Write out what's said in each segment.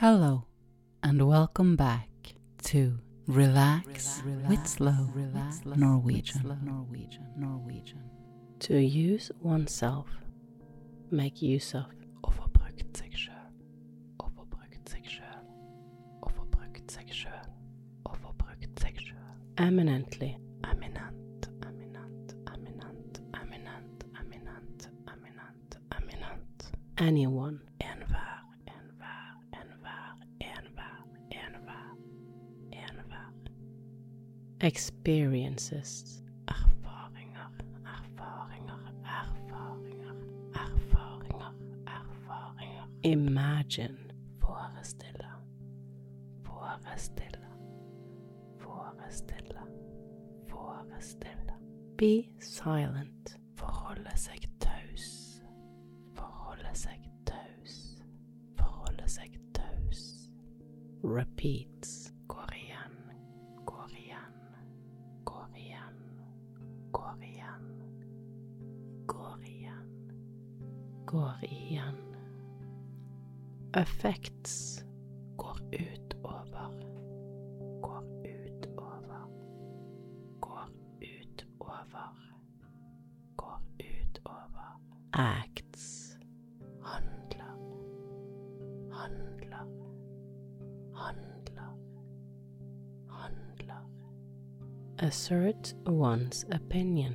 Hello, and welcome back to Relax, with Slow Norwegian. Norwegian. Norwegian. To use oneself, make use of og få brukt seg sjøl. Og få brukt seg sjøl. Og få seg sjøl. Og seg sjøl. Eminently. Eminent. Eminent. Eminent. Eminent. Eminent. Eminent. Eminent. Anyone. Experiences. Erfaringer. Erfaringer. Erfaringer. Erfaringer. Erfaringer. Imagine. Forestille. Forestille. Forestille. Forestille. Be silent. Forholde seg taus. Forholde seg taus. Forholde seg taus. Repeats. Går igjen. Effects. Går utover. Går utover. Går utover. Går utover. Acts. Handler. Handler. Handler. Handler. Assert one's opinion.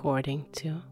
According to.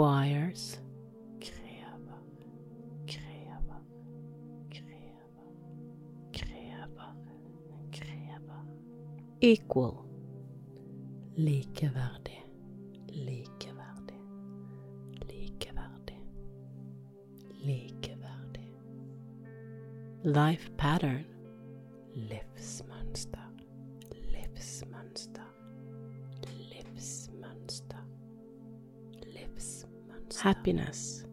Requires. Happiness.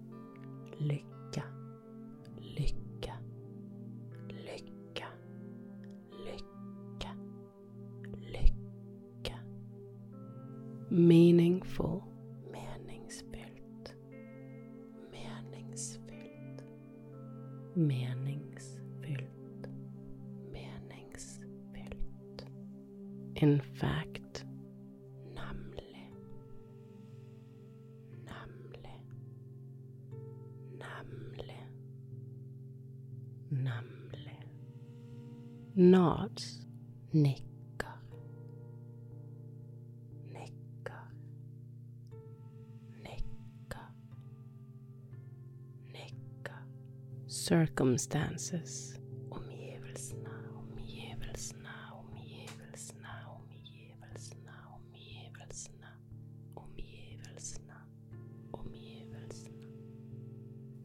Circumstances.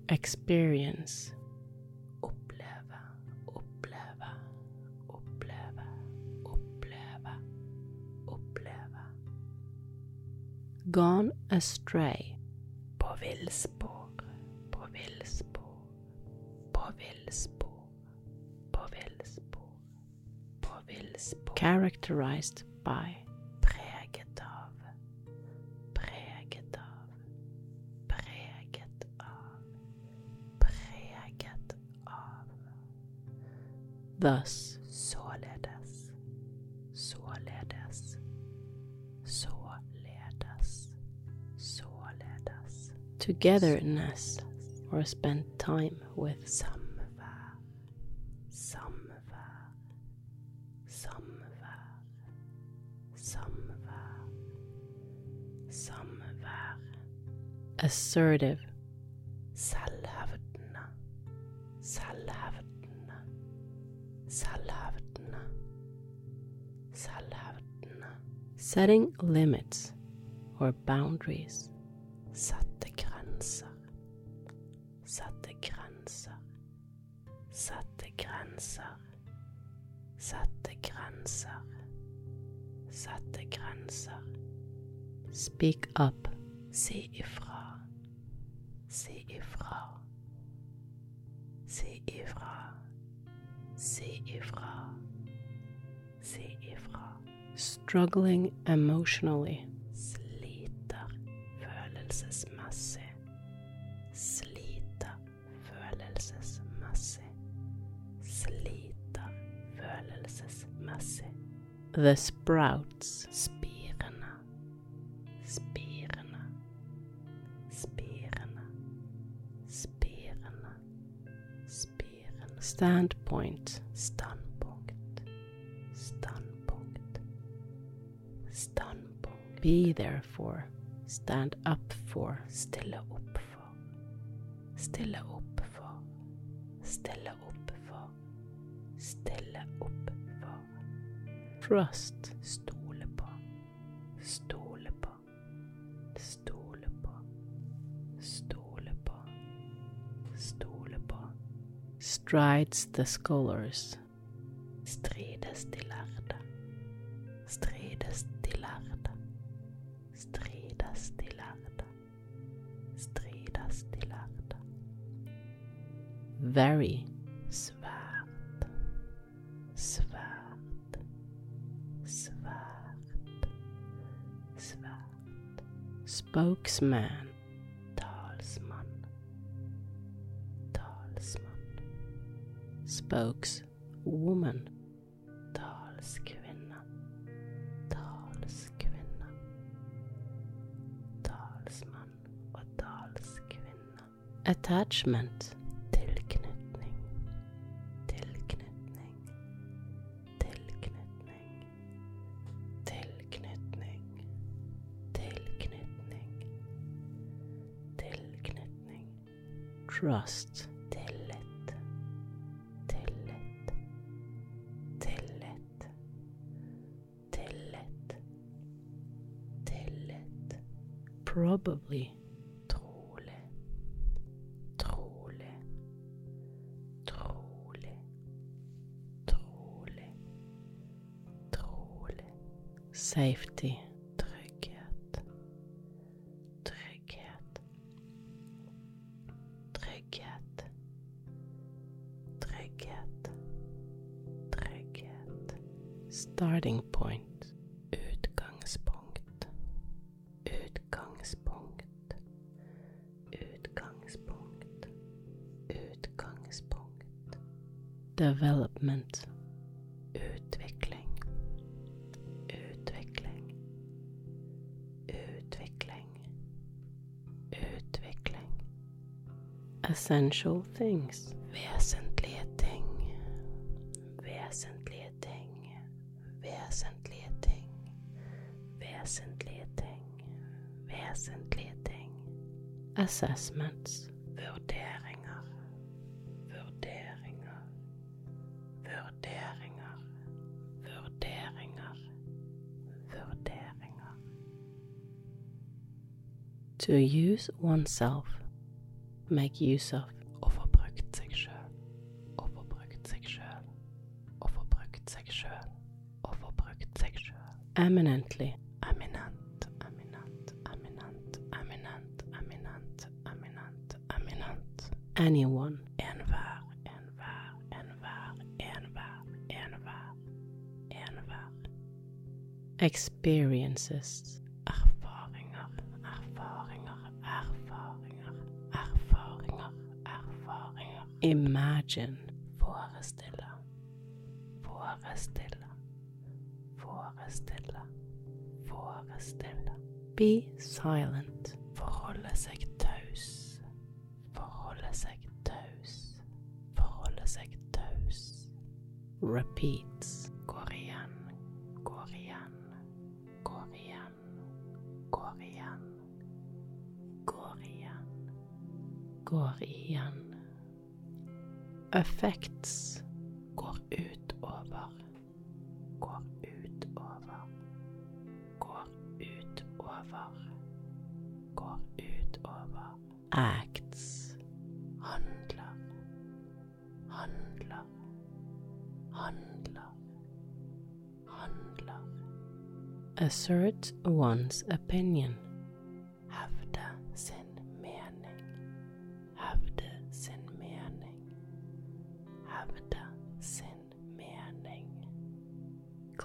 Experience. Oppleve, oppleve, oppleve, oppleve, oppleve. Gone astray. Characterized by. Preget av, preget av, preget av, preget av. Thus. Således, således, således, således. Togetherness or spend time with. Samvær, samvær, samvær. Assertive. Selvhevdende, selvhevdende, selvhevdende, selvhevdende. Setting limits or boundaries. Sette grenser, sette grenser, sette grenser, sette grenser, sette grenser. Speak up. Si ifra, si ifra, si ifra, si ifra, si ifra. Struggling emotionally. Sliter følelsesmessig, sliter følelsesmessig, sliter følelsesmessig. The sprouts. Standpoint. Standpunkt, standpunkt, standpunkt. Be there for. Stand up for. Stille opp for, stille opp for, stille opp for, stille opp for. Trust. Strides the scholars. Strides de lærde, strides de lærde, strides de lærde, strides de lærde. Very. Svært, svært, svært, svært. Spokesman. Spokeswoman. talskvinne, talskvinne. Talsmann og talskvinne. Attachment. Tilknytning, tilknytning, tilknytning, tilknytning, tilknytning, tilknytning, Trust. Probably. trolig, trolig, trolig, trolig, trolig. Safety. Essential things. Vesentlige ting. Vesentlige ting. Vesentlige ting. Vesentlige ting. Vesentlige ting. Assessments. Vurderinger. Vurderinger. Vurderinger. Vurderinger. Vurderinger. To use oneself make use of. Overbrückt sich schön. Overbrückt sich schön. Overbrückt sich Eminently. Eminent, eminent, eminent, eminent, eminent, eminent, eminent. Anyone. Envar, envar, envar, envar, envar, envar. Experiences. Imagine, Forestille, forestille, forestille, forestille. be silent, Forholde seg taus, forholde seg taus, forholde seg taus. repeats, Effects, Går utover, går utover, går utover, går utover. acts, Handler, handler, handler, handler. assert one's opinion,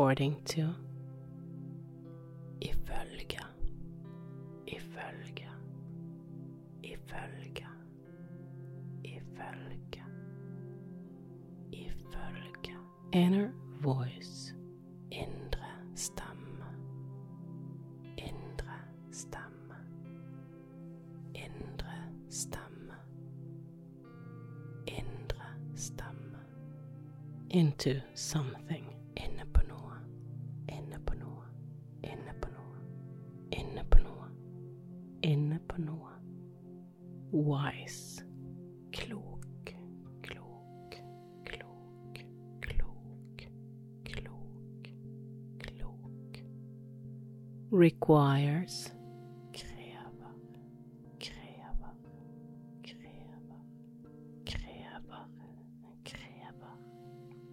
according to,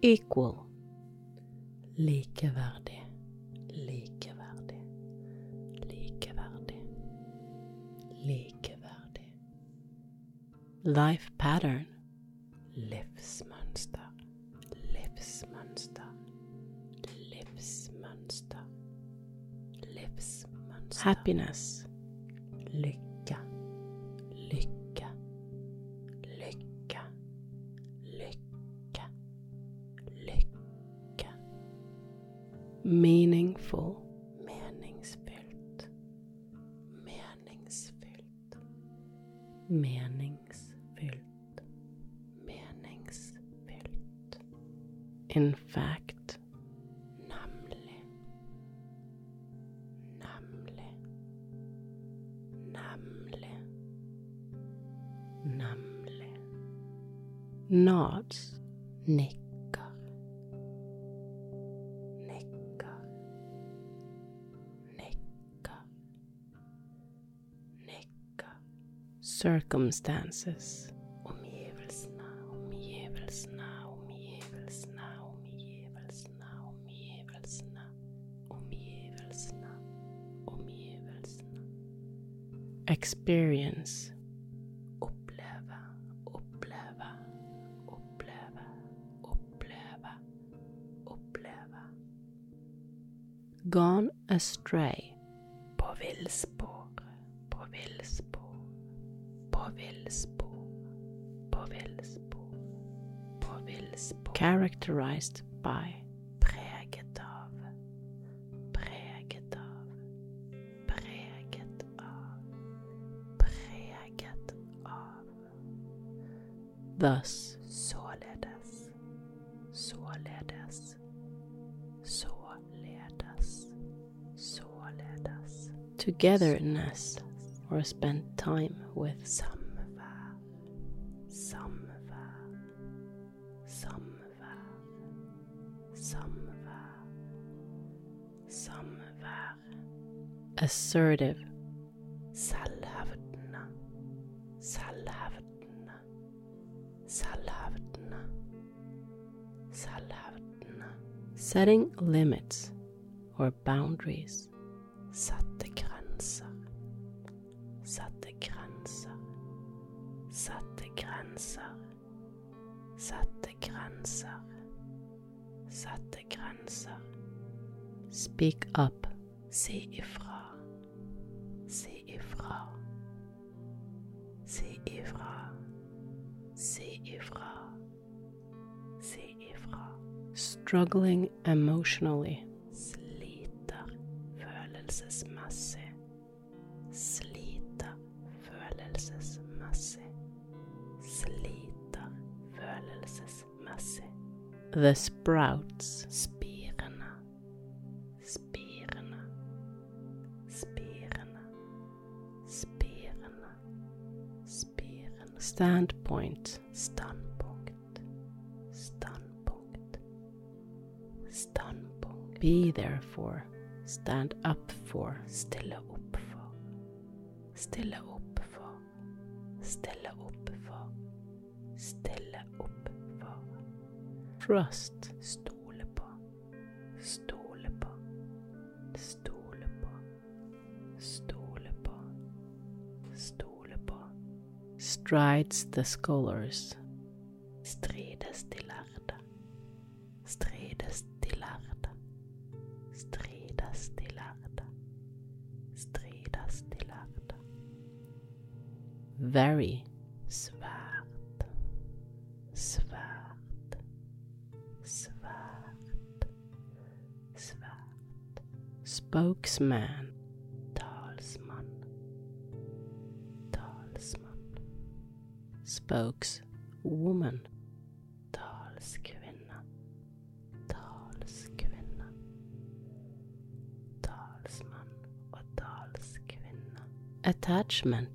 equal, likeverdig, Likeverdig, likeverdig, likeverdig. life pattern, Livsmønster, livsmønster, livsmønster, livsmønster. happiness, Lykke, meaningful, circumstances, experience, gone astray, characterized by, preget av, preget av. thus, Således, således, således, således. Togetherness or spend time with Samvær, assertive, Selvhevdende, selvhevdende, selvhevdende, selvhevdende. setting limits or boundaries, Sette grenser, sette grenser, sette grenser, sette grenser, sette grenser. speak up, struggling emotionally, Sliter følelsesmessig, sliter følelsesmessig, sliter følelsesmessig. the sprouts, Spirende, spirende, spirende, spirende, spirende. standpoint, be there for, stand up for, Stille opp for, stille opp for, stille opp for, stille opp for. trust, Stole på, stole på, stole på, stole på, stole på. strides the scholars, attachment,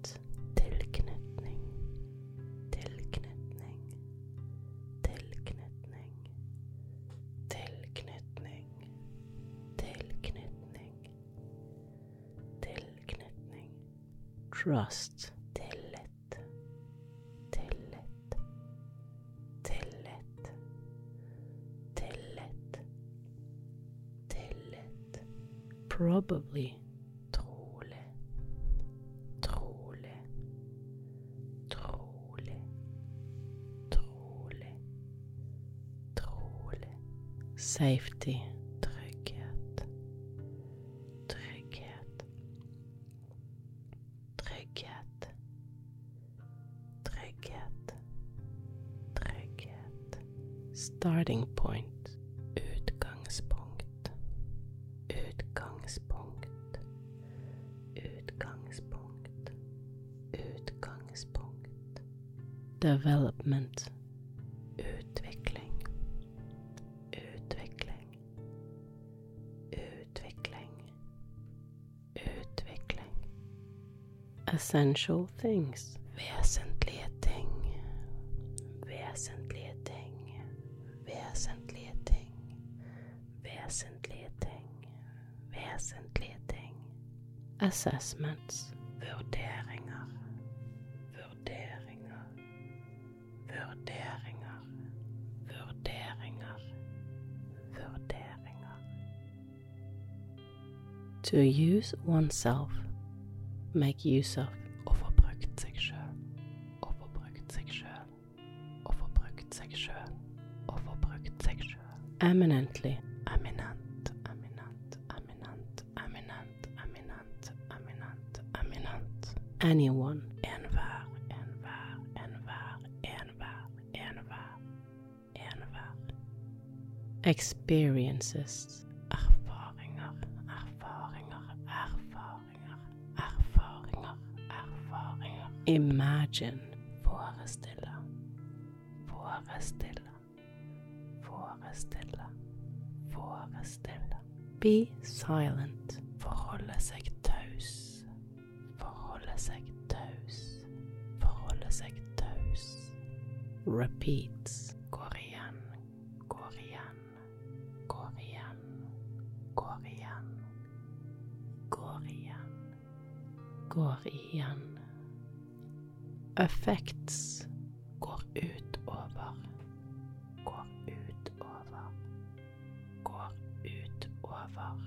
development, Utvikling, utvikling, utvikling, essential things, Vesentlige ting, vesentlige ting, vesentlige ting, vesentlige ting, vesentlige ting. assessments, to use oneself, make use of, brukt seg sjøl, å få brukt seg sjøl. eminently, Eminent, eminent, eminent, eminent, eminent, eminent, eminent. anyone, Enhver, enhver, enhver, enhver, enhver, enhver. experiences, imagine, Forestille, forestille, Forestille. Forestille. Be silent. Forholde seg taus. Forholde seg taus. Forholde seg taus. Repeats. Effects. Går utover. Går utover. Går utover.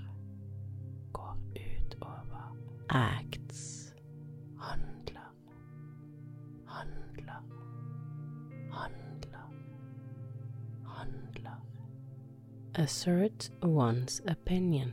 Går utover. Acts. Handler. Handler. Handler. Handler. Assert one's opinion.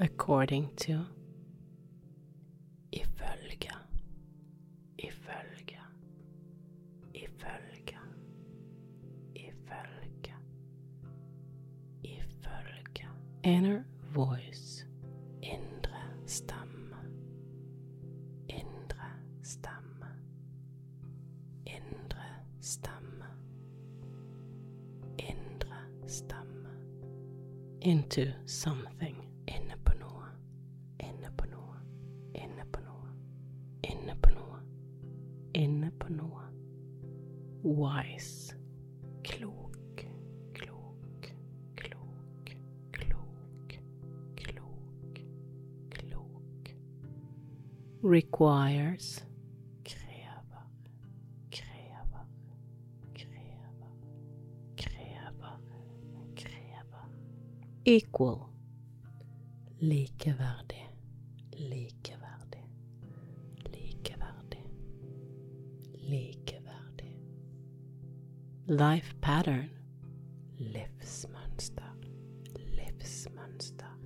According to. Ifølge. Ifølge. Ifølge. Ifølge. Ifølge. Inner voice. Indre stemme. Indre stemme. Indre stemme. Indre stemme. Into something. Wise. Klok. Klok. Klok. Klok. Klok. Klok. Requires. Krever. Krever. Krever. Krever. Krever. Equal. Likeverdig. Life pattern. Livsmønster. Livsmønster.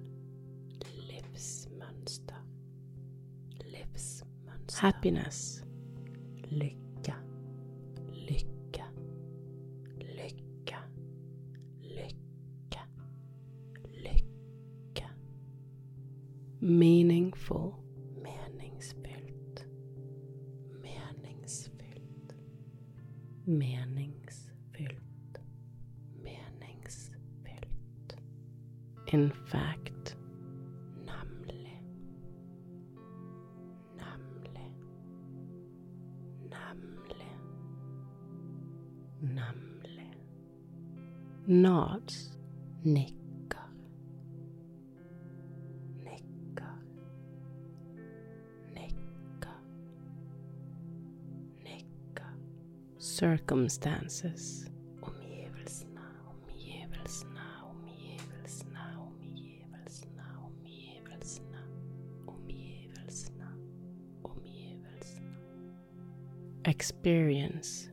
Livsmønster. Livsmønster. Happiness. Lykke. Circumstances. Experience.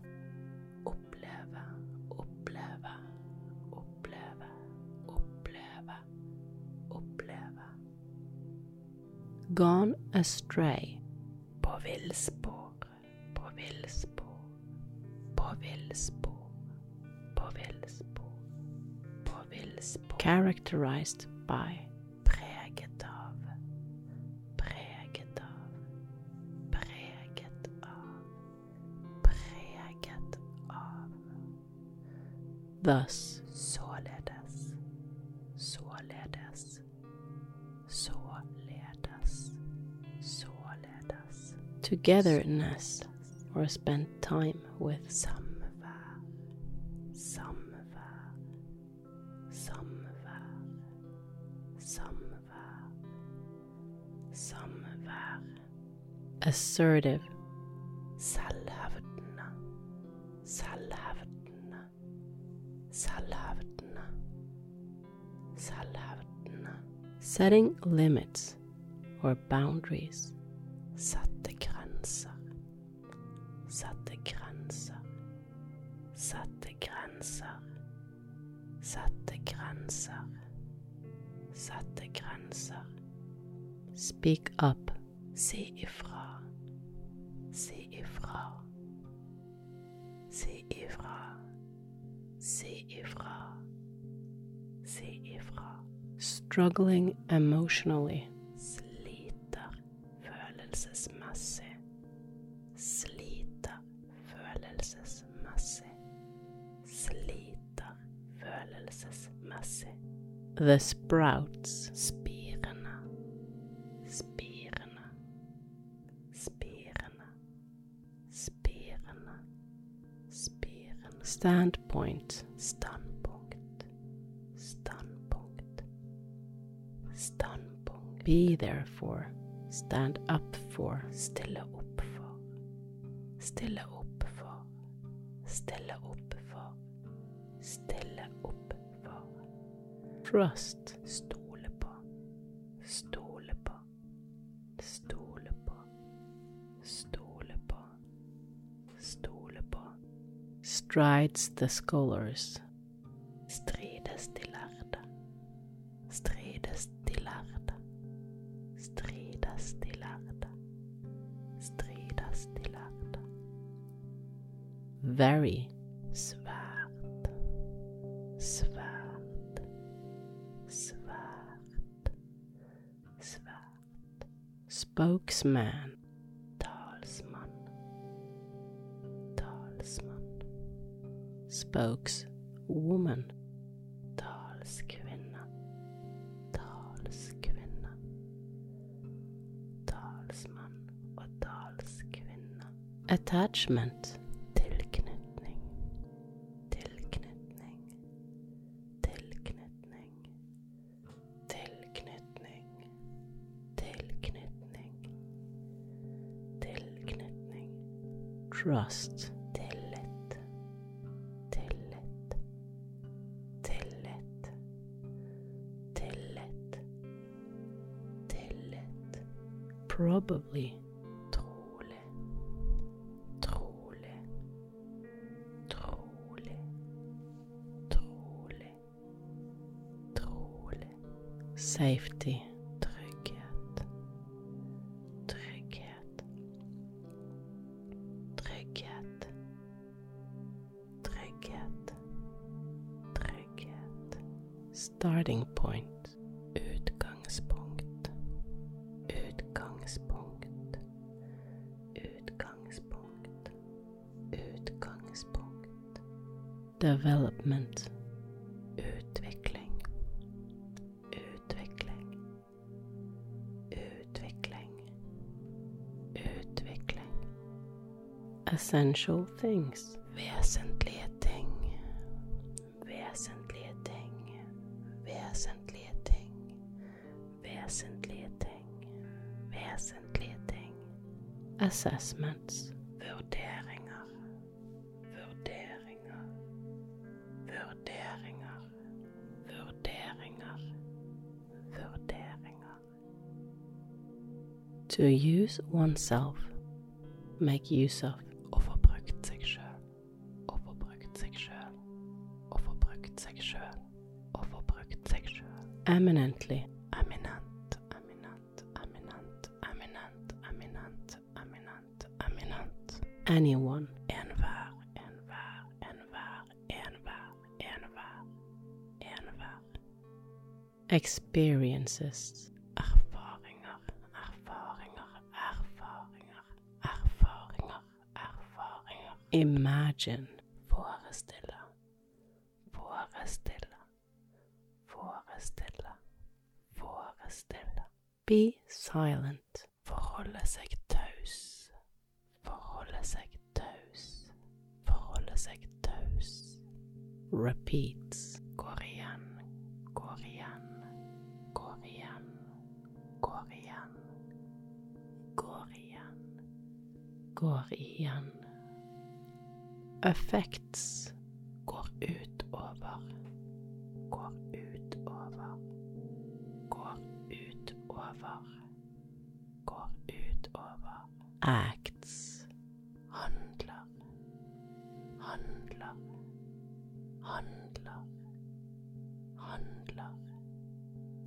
Gone astray. På villspor, på villspor, på villspor. Characterized by. Preget av, preget av, preget av, preget av. Thus. Således, således, således, således. Togetherness. Or spend time with. Samvær, Assertive. Selvhevdende, selvhevdende, selvhevdende, selvhevdende. Setting limits or boundaries. Sette grenser, sette grenser, sette grenser, sette grenser, sette grenser. Speak up. Struggling emotionally. Sliter følelsesmessig, sliter følelsesmessig, sliter følelsesmessig. The sprouts. Spirende, spirende, spirende, spirende, spirende. Standpoint. Standpunkt, standpunkt. Be there for. Stand up for. Stille opp for, stille opp for, stille opp for, stille opp for. Trust. Stole på, stole på, stole på, stole på, stole på. Strides the scholars. Very. Svært, svært, svært, svært. Spokesman. Talsmann, talsmann, Spokeswoman. talskvinne, talskvinne, talsmann og talskvinne. Attachment. Trust. Tillit, tillit, tillit, tillit, tillit. Probably. Trolig, trolig, trolig, trolig, trolig. Safety. Starting point. Utgangspunkt, utgangspunkt, utgangspunkt, utgangspunkt. Development. Utvikling, utvikling, utvikling, utvikling. Essential things. Assessments. To use oneself. Make use of. Å få brukt seg sjøl, å få brukt seg sjøl, å få seg sjøl, å seg sjøl. Eminently. Anyone. Enhver, enhver, enhver, enhver, enhver, enhver. Experiences. Erfaringer. Imagine. Forestille, forestille, forestille, forestille. Be silent. Repeats. Går igjen, går igjen, går igjen, går igjen, går igjen, går igjen. Effects går utover, går utover, går utover, går utover. Acts handler, handler.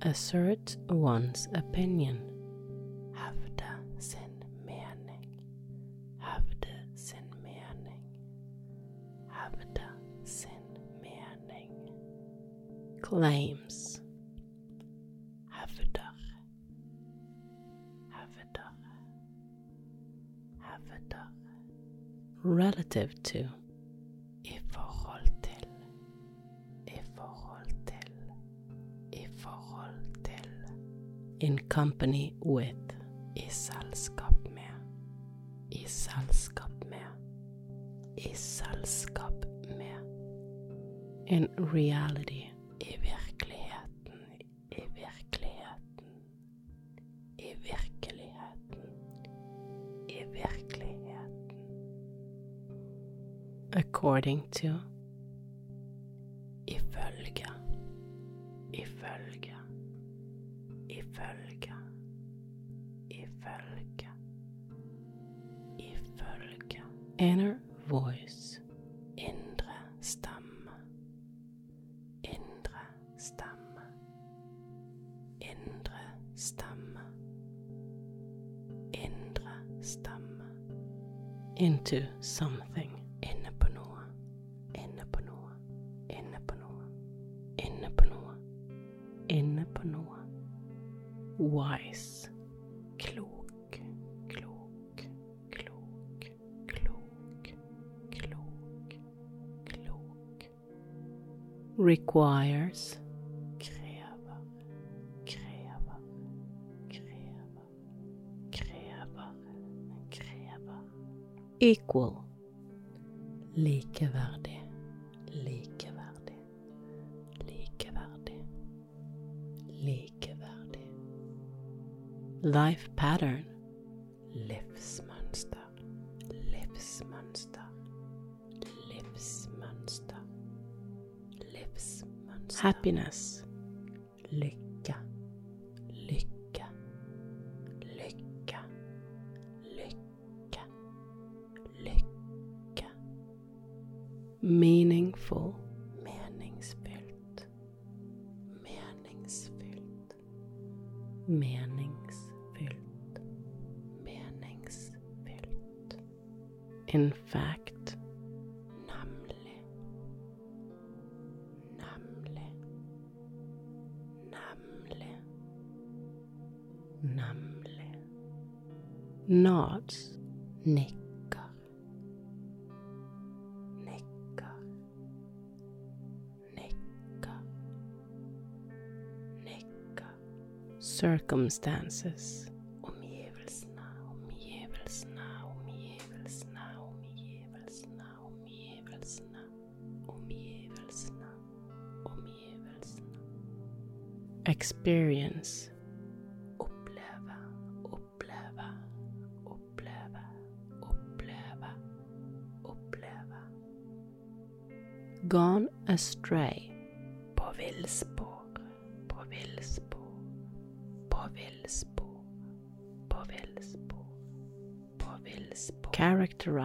Assert one's opinion. Hevde sin mening. Hevde sin mening. Hevde sin mening. Claims. Hevder. Hevder. Hevder. Relative to. In company with. I selskap med. I selskap med. I selskap med. In reality. I virkeligheten. I virkeligheten. I virkeligheten. I virkeligheten. According to. Stemme. Indre stemme. Indre stemme. Into something. Inne på noe. Inne på noe. Inne på noe. Inne på noe. Inne på noe. Wise. Klok. Klok. Klok. Klok. Klok. Klok. Requires. Equal. Circumstances. Experience. Oppleve, oppleve, oppleve, oppleve, oppleve. Gone astray.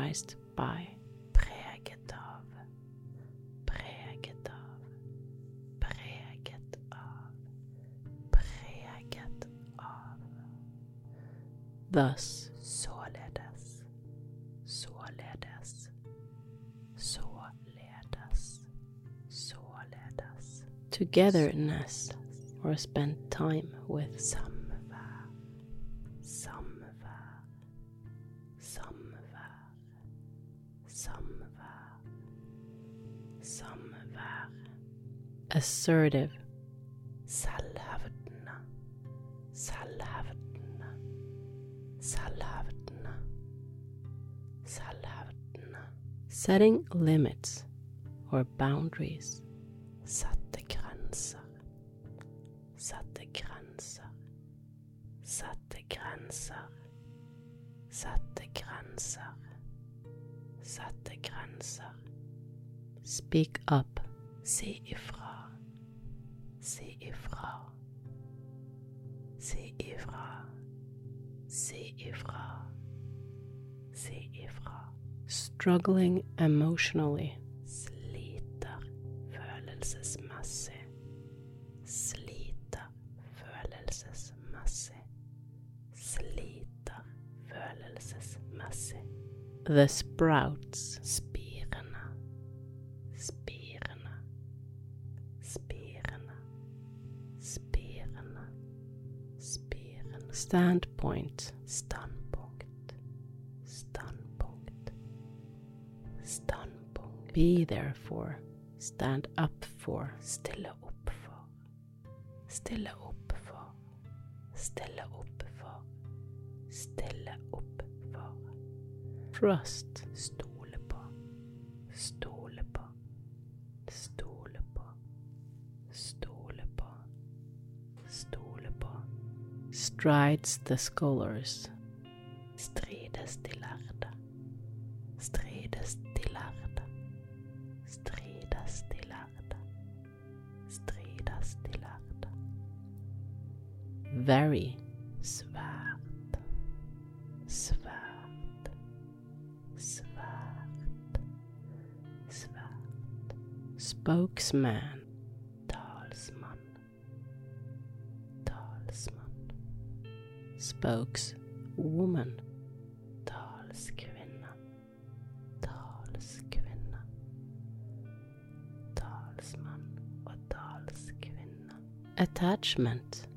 Characterized by. Preget av, preget av, preget av, preget av. Thus. Således, således, således, således. Togetherness or spend time with samvær, Assertive. Selvhevdende, selvhevdende, selvhevdende, selvhevdende. Setting limits or boundaries. Struggling emotionally. The sprouts. Spirene. Spirene. Spirene. Spirene. Spirene. Standpoint. Be there for. Stand up for. Stille opp for. Stille opp for. Stille opp for. Stille opp for. Trust. Stole på. Stole på. Stole på. Stole på. Stole på. Strides the scholars. Very. Svært. Svært. Svært. Svært. Spokesman. Talsmann. Talsmann. Spokeswoman. Talskvinne. Talskvinne. Talsmann og talskvinne. Attachment.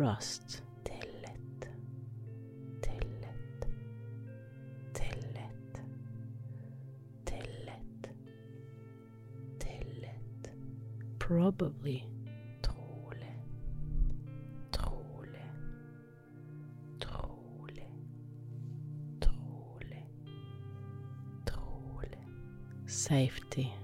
Trust. Tillit. Tillit. Tillit. Tillit. Tillit. Probably. Trolig. Trolig. Trolig. Trolig. Trolig. Safety.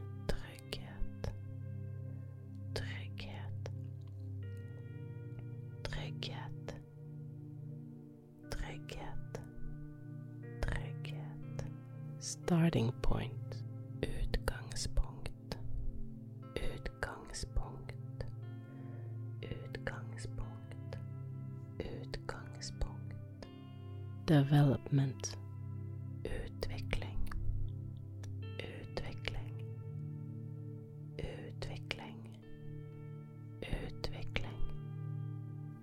Starting point. Utgangspunkt. Utgangspunkt. Utgangspunkt. Utgangspunkt. Development. Utvikling. Utvikling. Utvikling. Utvikling.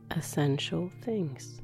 Essential things.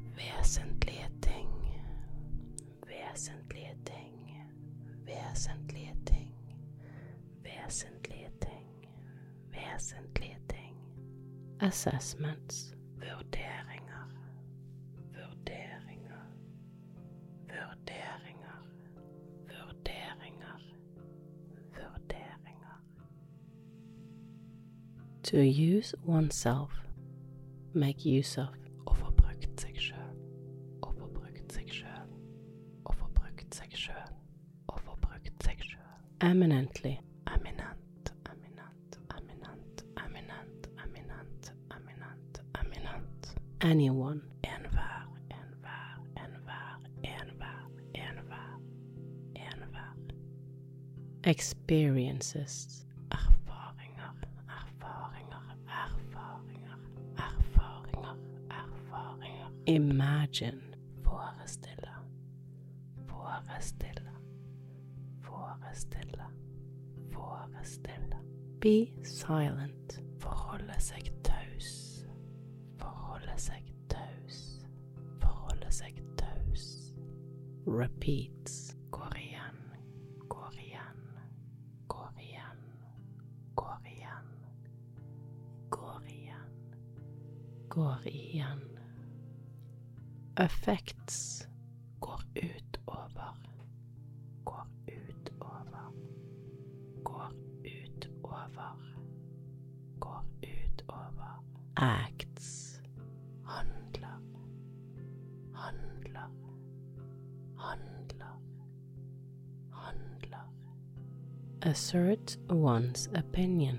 Sjøl. Å få brukt seg sjøl. Å få brukt seg sjøl. Å få brukt seg sjøl. Eminently. Eminent, eminent, eminent, eminent, eminent, eminent, eminent. Anyone. Enhver, enhver, enhver, enhver, enhver, enhver. Experiences. Imagine. Forestille, forestille, forestille, forestille. Be silent. Forholde seg taus. Forholde seg taus. Forholde seg taus. Repeats. Går igjen, går igjen, går igjen, går igjen, går igjen. Går igjen. Effects. Går utover, går utover, går utover, går utover. Acts. handler, handler, handler, handler, assert one's opinion,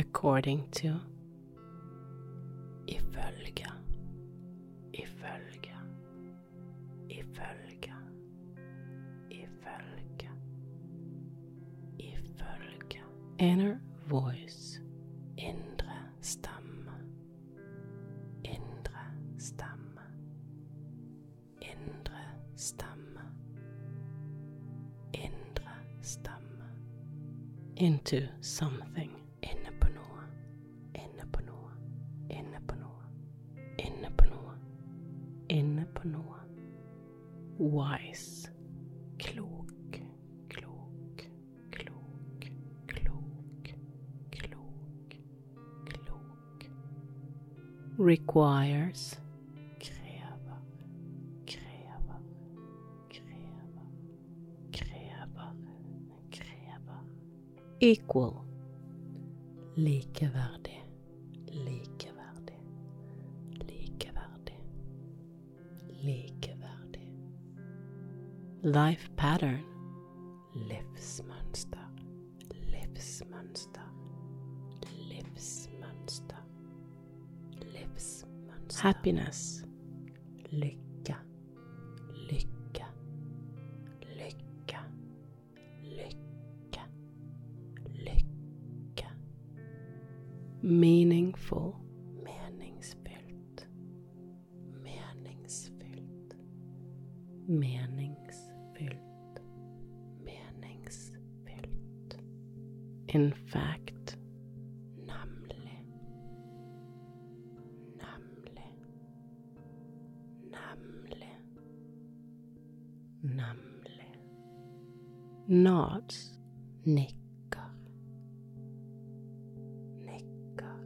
according to, ifølge, ifølge, ifølge, ifølge, ifølge, inner voice, indre stemme, indre stemme, indre stemme, indre stemme, into something, på noe, wise, klok, klok, klok, klok, klok, klok, requires, krever, krever, krever, krever, equal, likeverdig, life pattern, livsmønster, livsmønster, livsmønster, livsmønster, happiness, nemlig, nods, nikker, nikker,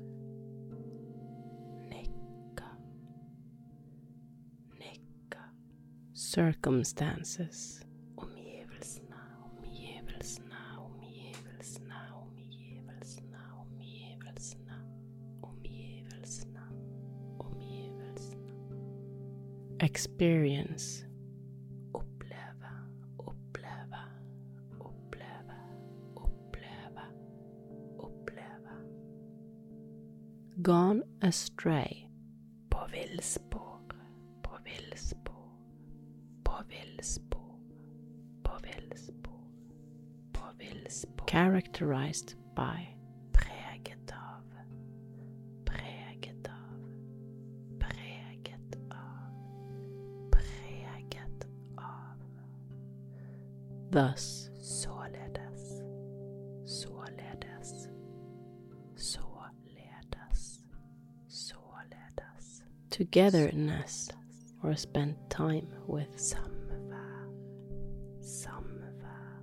nikker, nikker, circumstances, omgivelsene, omgivelsene, omgivelsene, omgivelsene, omgivelsene, omgivelsene, omgivelsene, experience, astray, på villspor, på villspor, på villspor, på villspor, på villspor, characterized by, togetherness, or spend time with, samvær, samvær,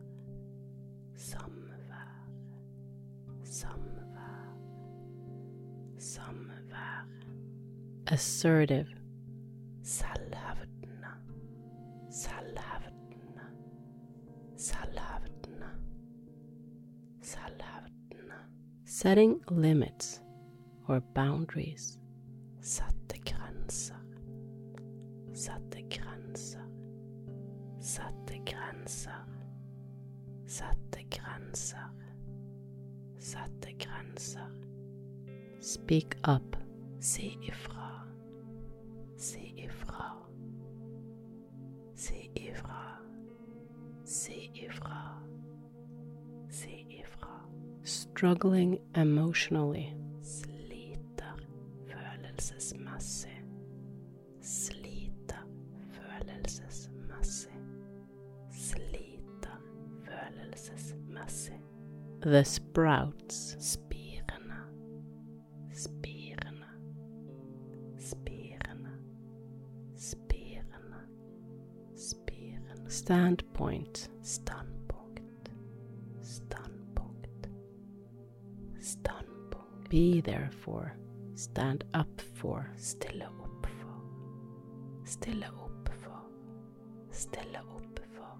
samvær, samvær, samvær, assertive, selvhevdende, selvhevdende, selvhevdende, selvhevdende, setting limits or boundaries, speak up, si ifra, si ifra, si ifra, si ifra, si ifra, struggling emotionally, sliter følelsesmessig, Sliter følelsesmessig. Sliter følelsesmessig. The sprouts. Standpoint. Standpunkt. Standpunkt. Standpunkt. Be there for. Stand up for. Stille opp for. Stille opp for. Stille opp for.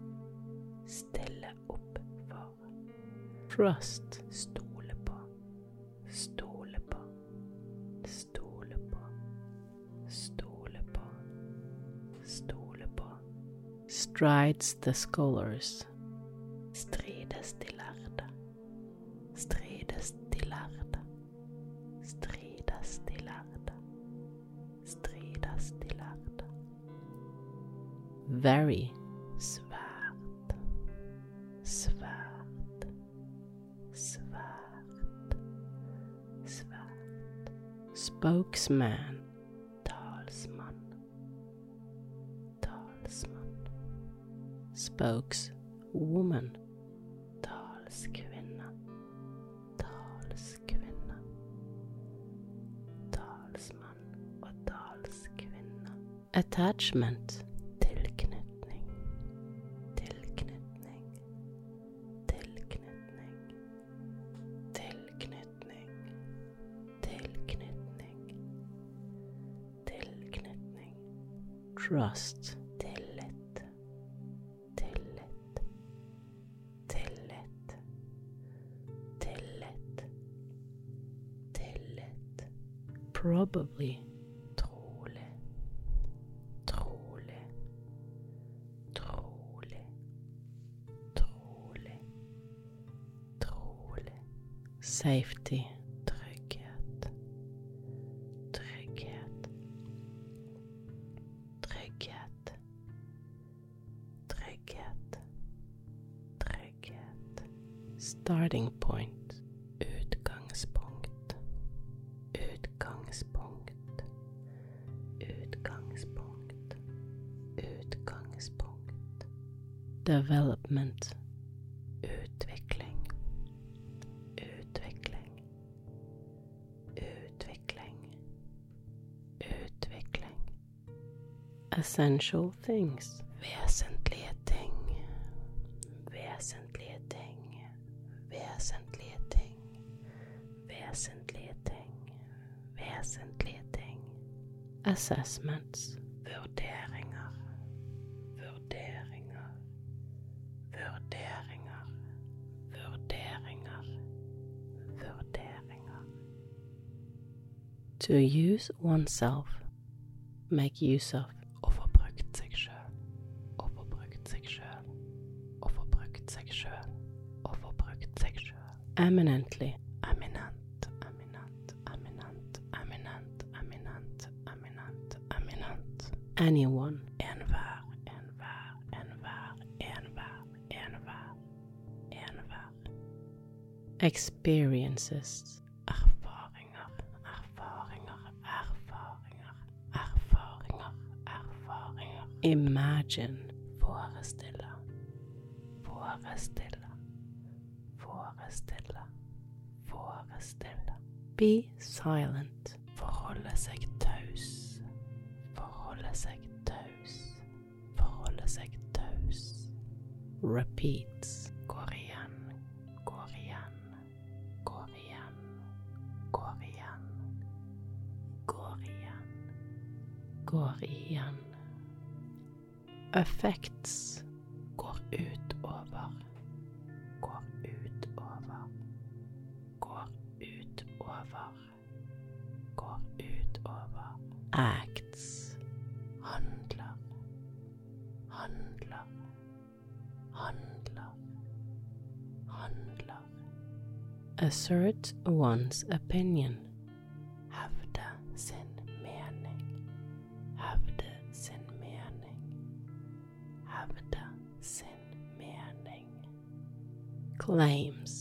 Stille opp for. Trust. Strides the scholars. Strides de lærde. Strides de lærde. Strides de lærde. Strides de lærde. Very. Svært. Svært. Svært. Svært. Spokesman. Spokeswoman. Talskvinne. Talskvinne. Talsmann og talskvinne. Attachment. Tilknytning. Tilknytning. Tilknytning. Tilknytning. Tilknytning. Tilknytning. Trust. Probably. Trolig. Trolig. Trolig. Trolig. Trolig. Safety. Essential things. Vesentlige ting. Vesentlige ting. Vesentlige ting. Vesentlige ting. Vesentlige ting. Assessments. Vurderinger. Vurderinger. Vurderinger. Vurderinger. Vurderinger. To use oneself. Make use of. Eminently. Eminent, eminent, eminent, eminent, eminent, eminent, eminent. Anyone. Enhver, enhver, enhver, enhver, enhver, enhver. Experiences. Imagine. Forestille, forestille, forestille, forestille. Be silent. Forholde seg taus, forholde seg taus, forholde seg taus. Repeats. Går igjen, går igjen, går igjen, går igjen, går igjen. Går igjen. Effects. Acts. Handler, handler, handler, handler. Assert one's opinion. Hevde sin mening, hevde sin mening, hevde sin mening. Claims.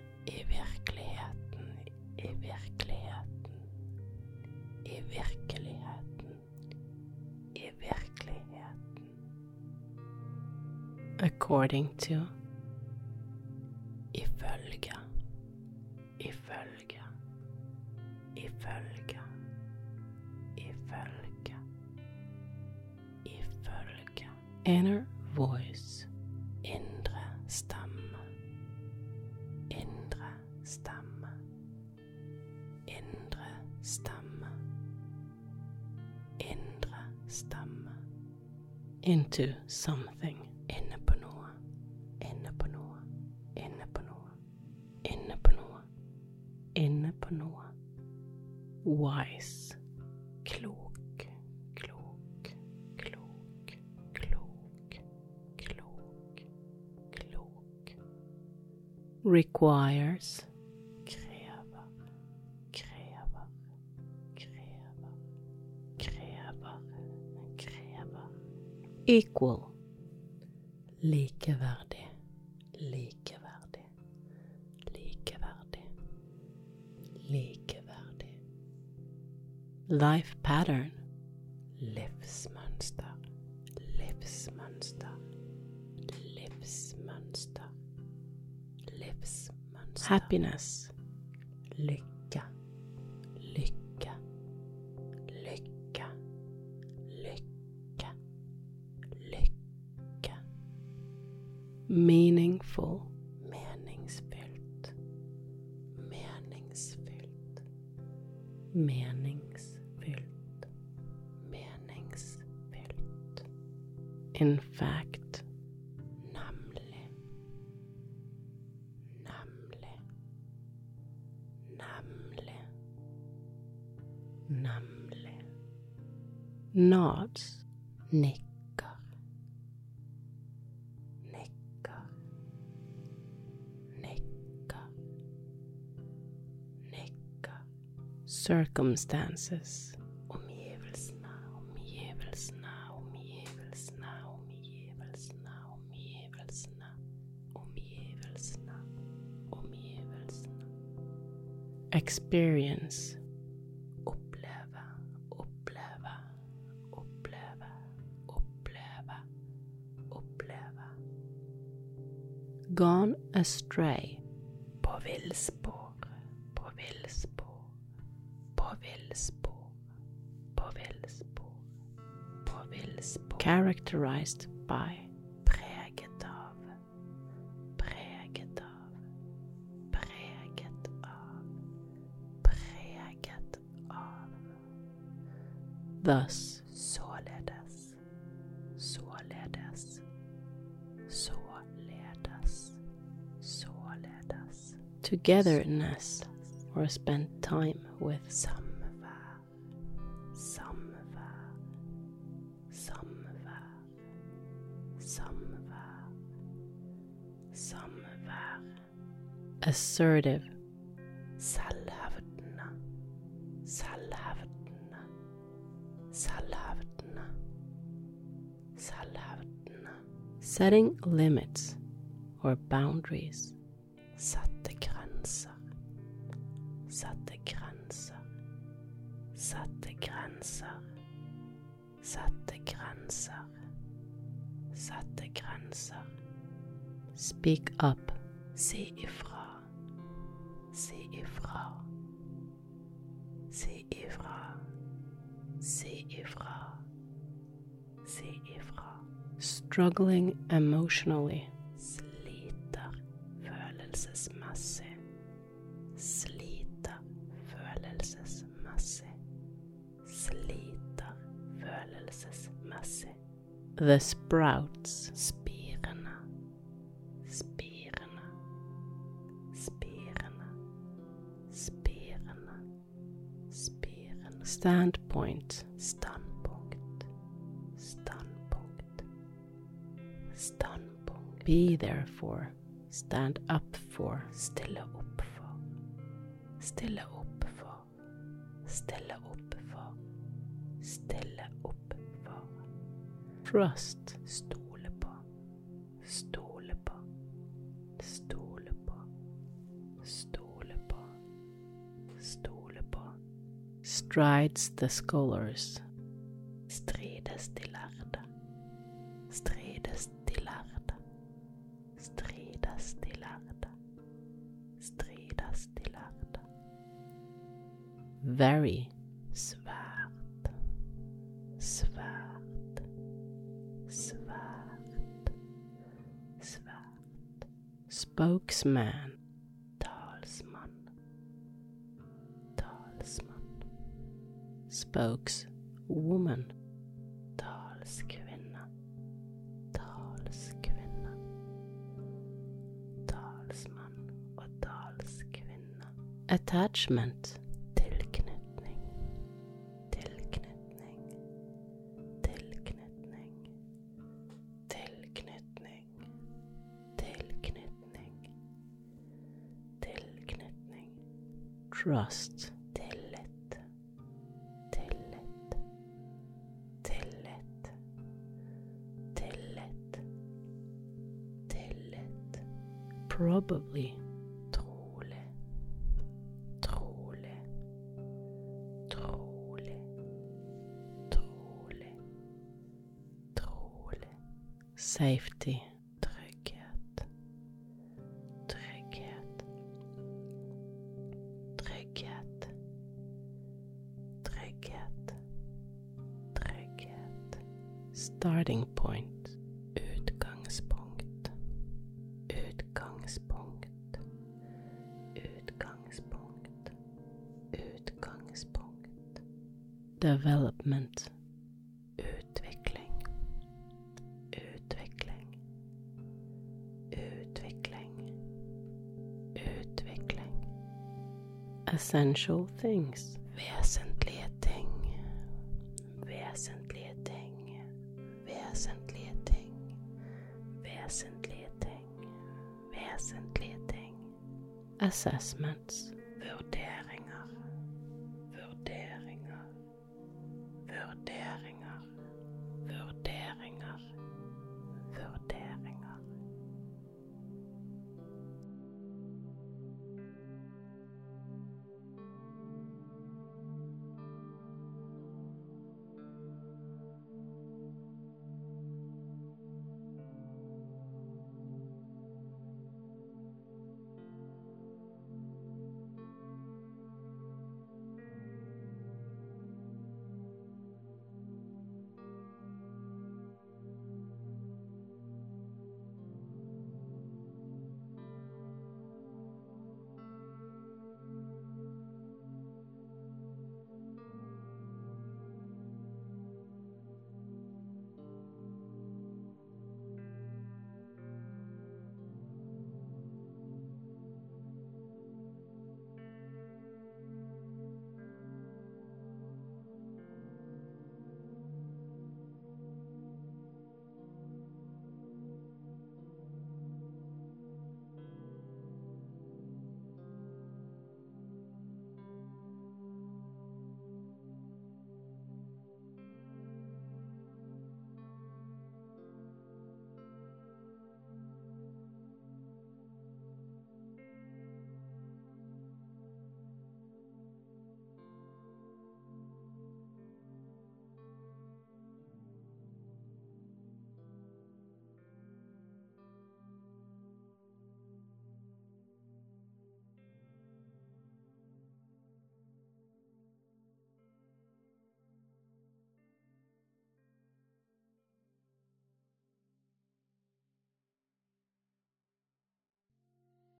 According to. Ifølge. Ifølge. Ifølge. Ifølge. Ifølge. Inner voice. Indre stemme. Indre stemme. Indre stemme. Indre stemme. Into something. På noe. Wise. Klok. Klok. Klok. Klok. Klok. Klok. Requires. Krever. Krever. Krever. Krever. Krever. Equal. Likeverdig. Life pattern. Livsmønster. Livsmønster. Livsmønster. Livsmønster. Happiness. Lykke. Lykke. Lykke. Lykke. Lykke. Meaningful. Meningsfylt. Meningsfylt. Meningsfylt. In fact. Nemlig. Nods. Nikker. Nikker. Nikker. Nikker. Circumstances. Experience. Oppleve, oppleve, oppleve, oppleve, oppleve. Gone astray. På villspor, på villspor, på villspor, på villspor, på villspor. Characterized by. Togetherness. Or spend time with. Samvær, samvær, samvær, samvær, samvær. Assertive. Selvhevdende, selvhevdende, selvhevdende, selvhevdende. Setting limits. Or boundaries. Grenser, sette grenser, sette grenser, sette grenser, sette grenser. Speak up. Si ifra, si ifra, si ifra, si ifra, si ifra. Struggling emotionally. Sliter følelsesmessig, The sprouts. Spirende, spirende, spirende, spirende, spirende. Standpoint. Standpunkt, standpunkt, Be there for. Stand up for. Stille opp for. Stille opp Trust. Stole på. Stole på. Stole på. Stole på. Stole på. Strides the scholars. Strides de lærde. Strides de lærde. Strides de lærde. Strides de lærde. Very. Spokesman. Talsmann. Talsmann. Spokeswoman. Talskvinne. Talskvinne. Talsmann og talskvinne. Attachment. Trust. Tillit. Tillit. Tillit. Tillit. Tillit. Probably. Trolig. Trolig. Trolig. Trolig. Trolig. Safety. Essential things. Vesentlige ting. Vesentlige ting. Vesentlige ting. Vesentlige ting. Vesentlige ting. Assessments.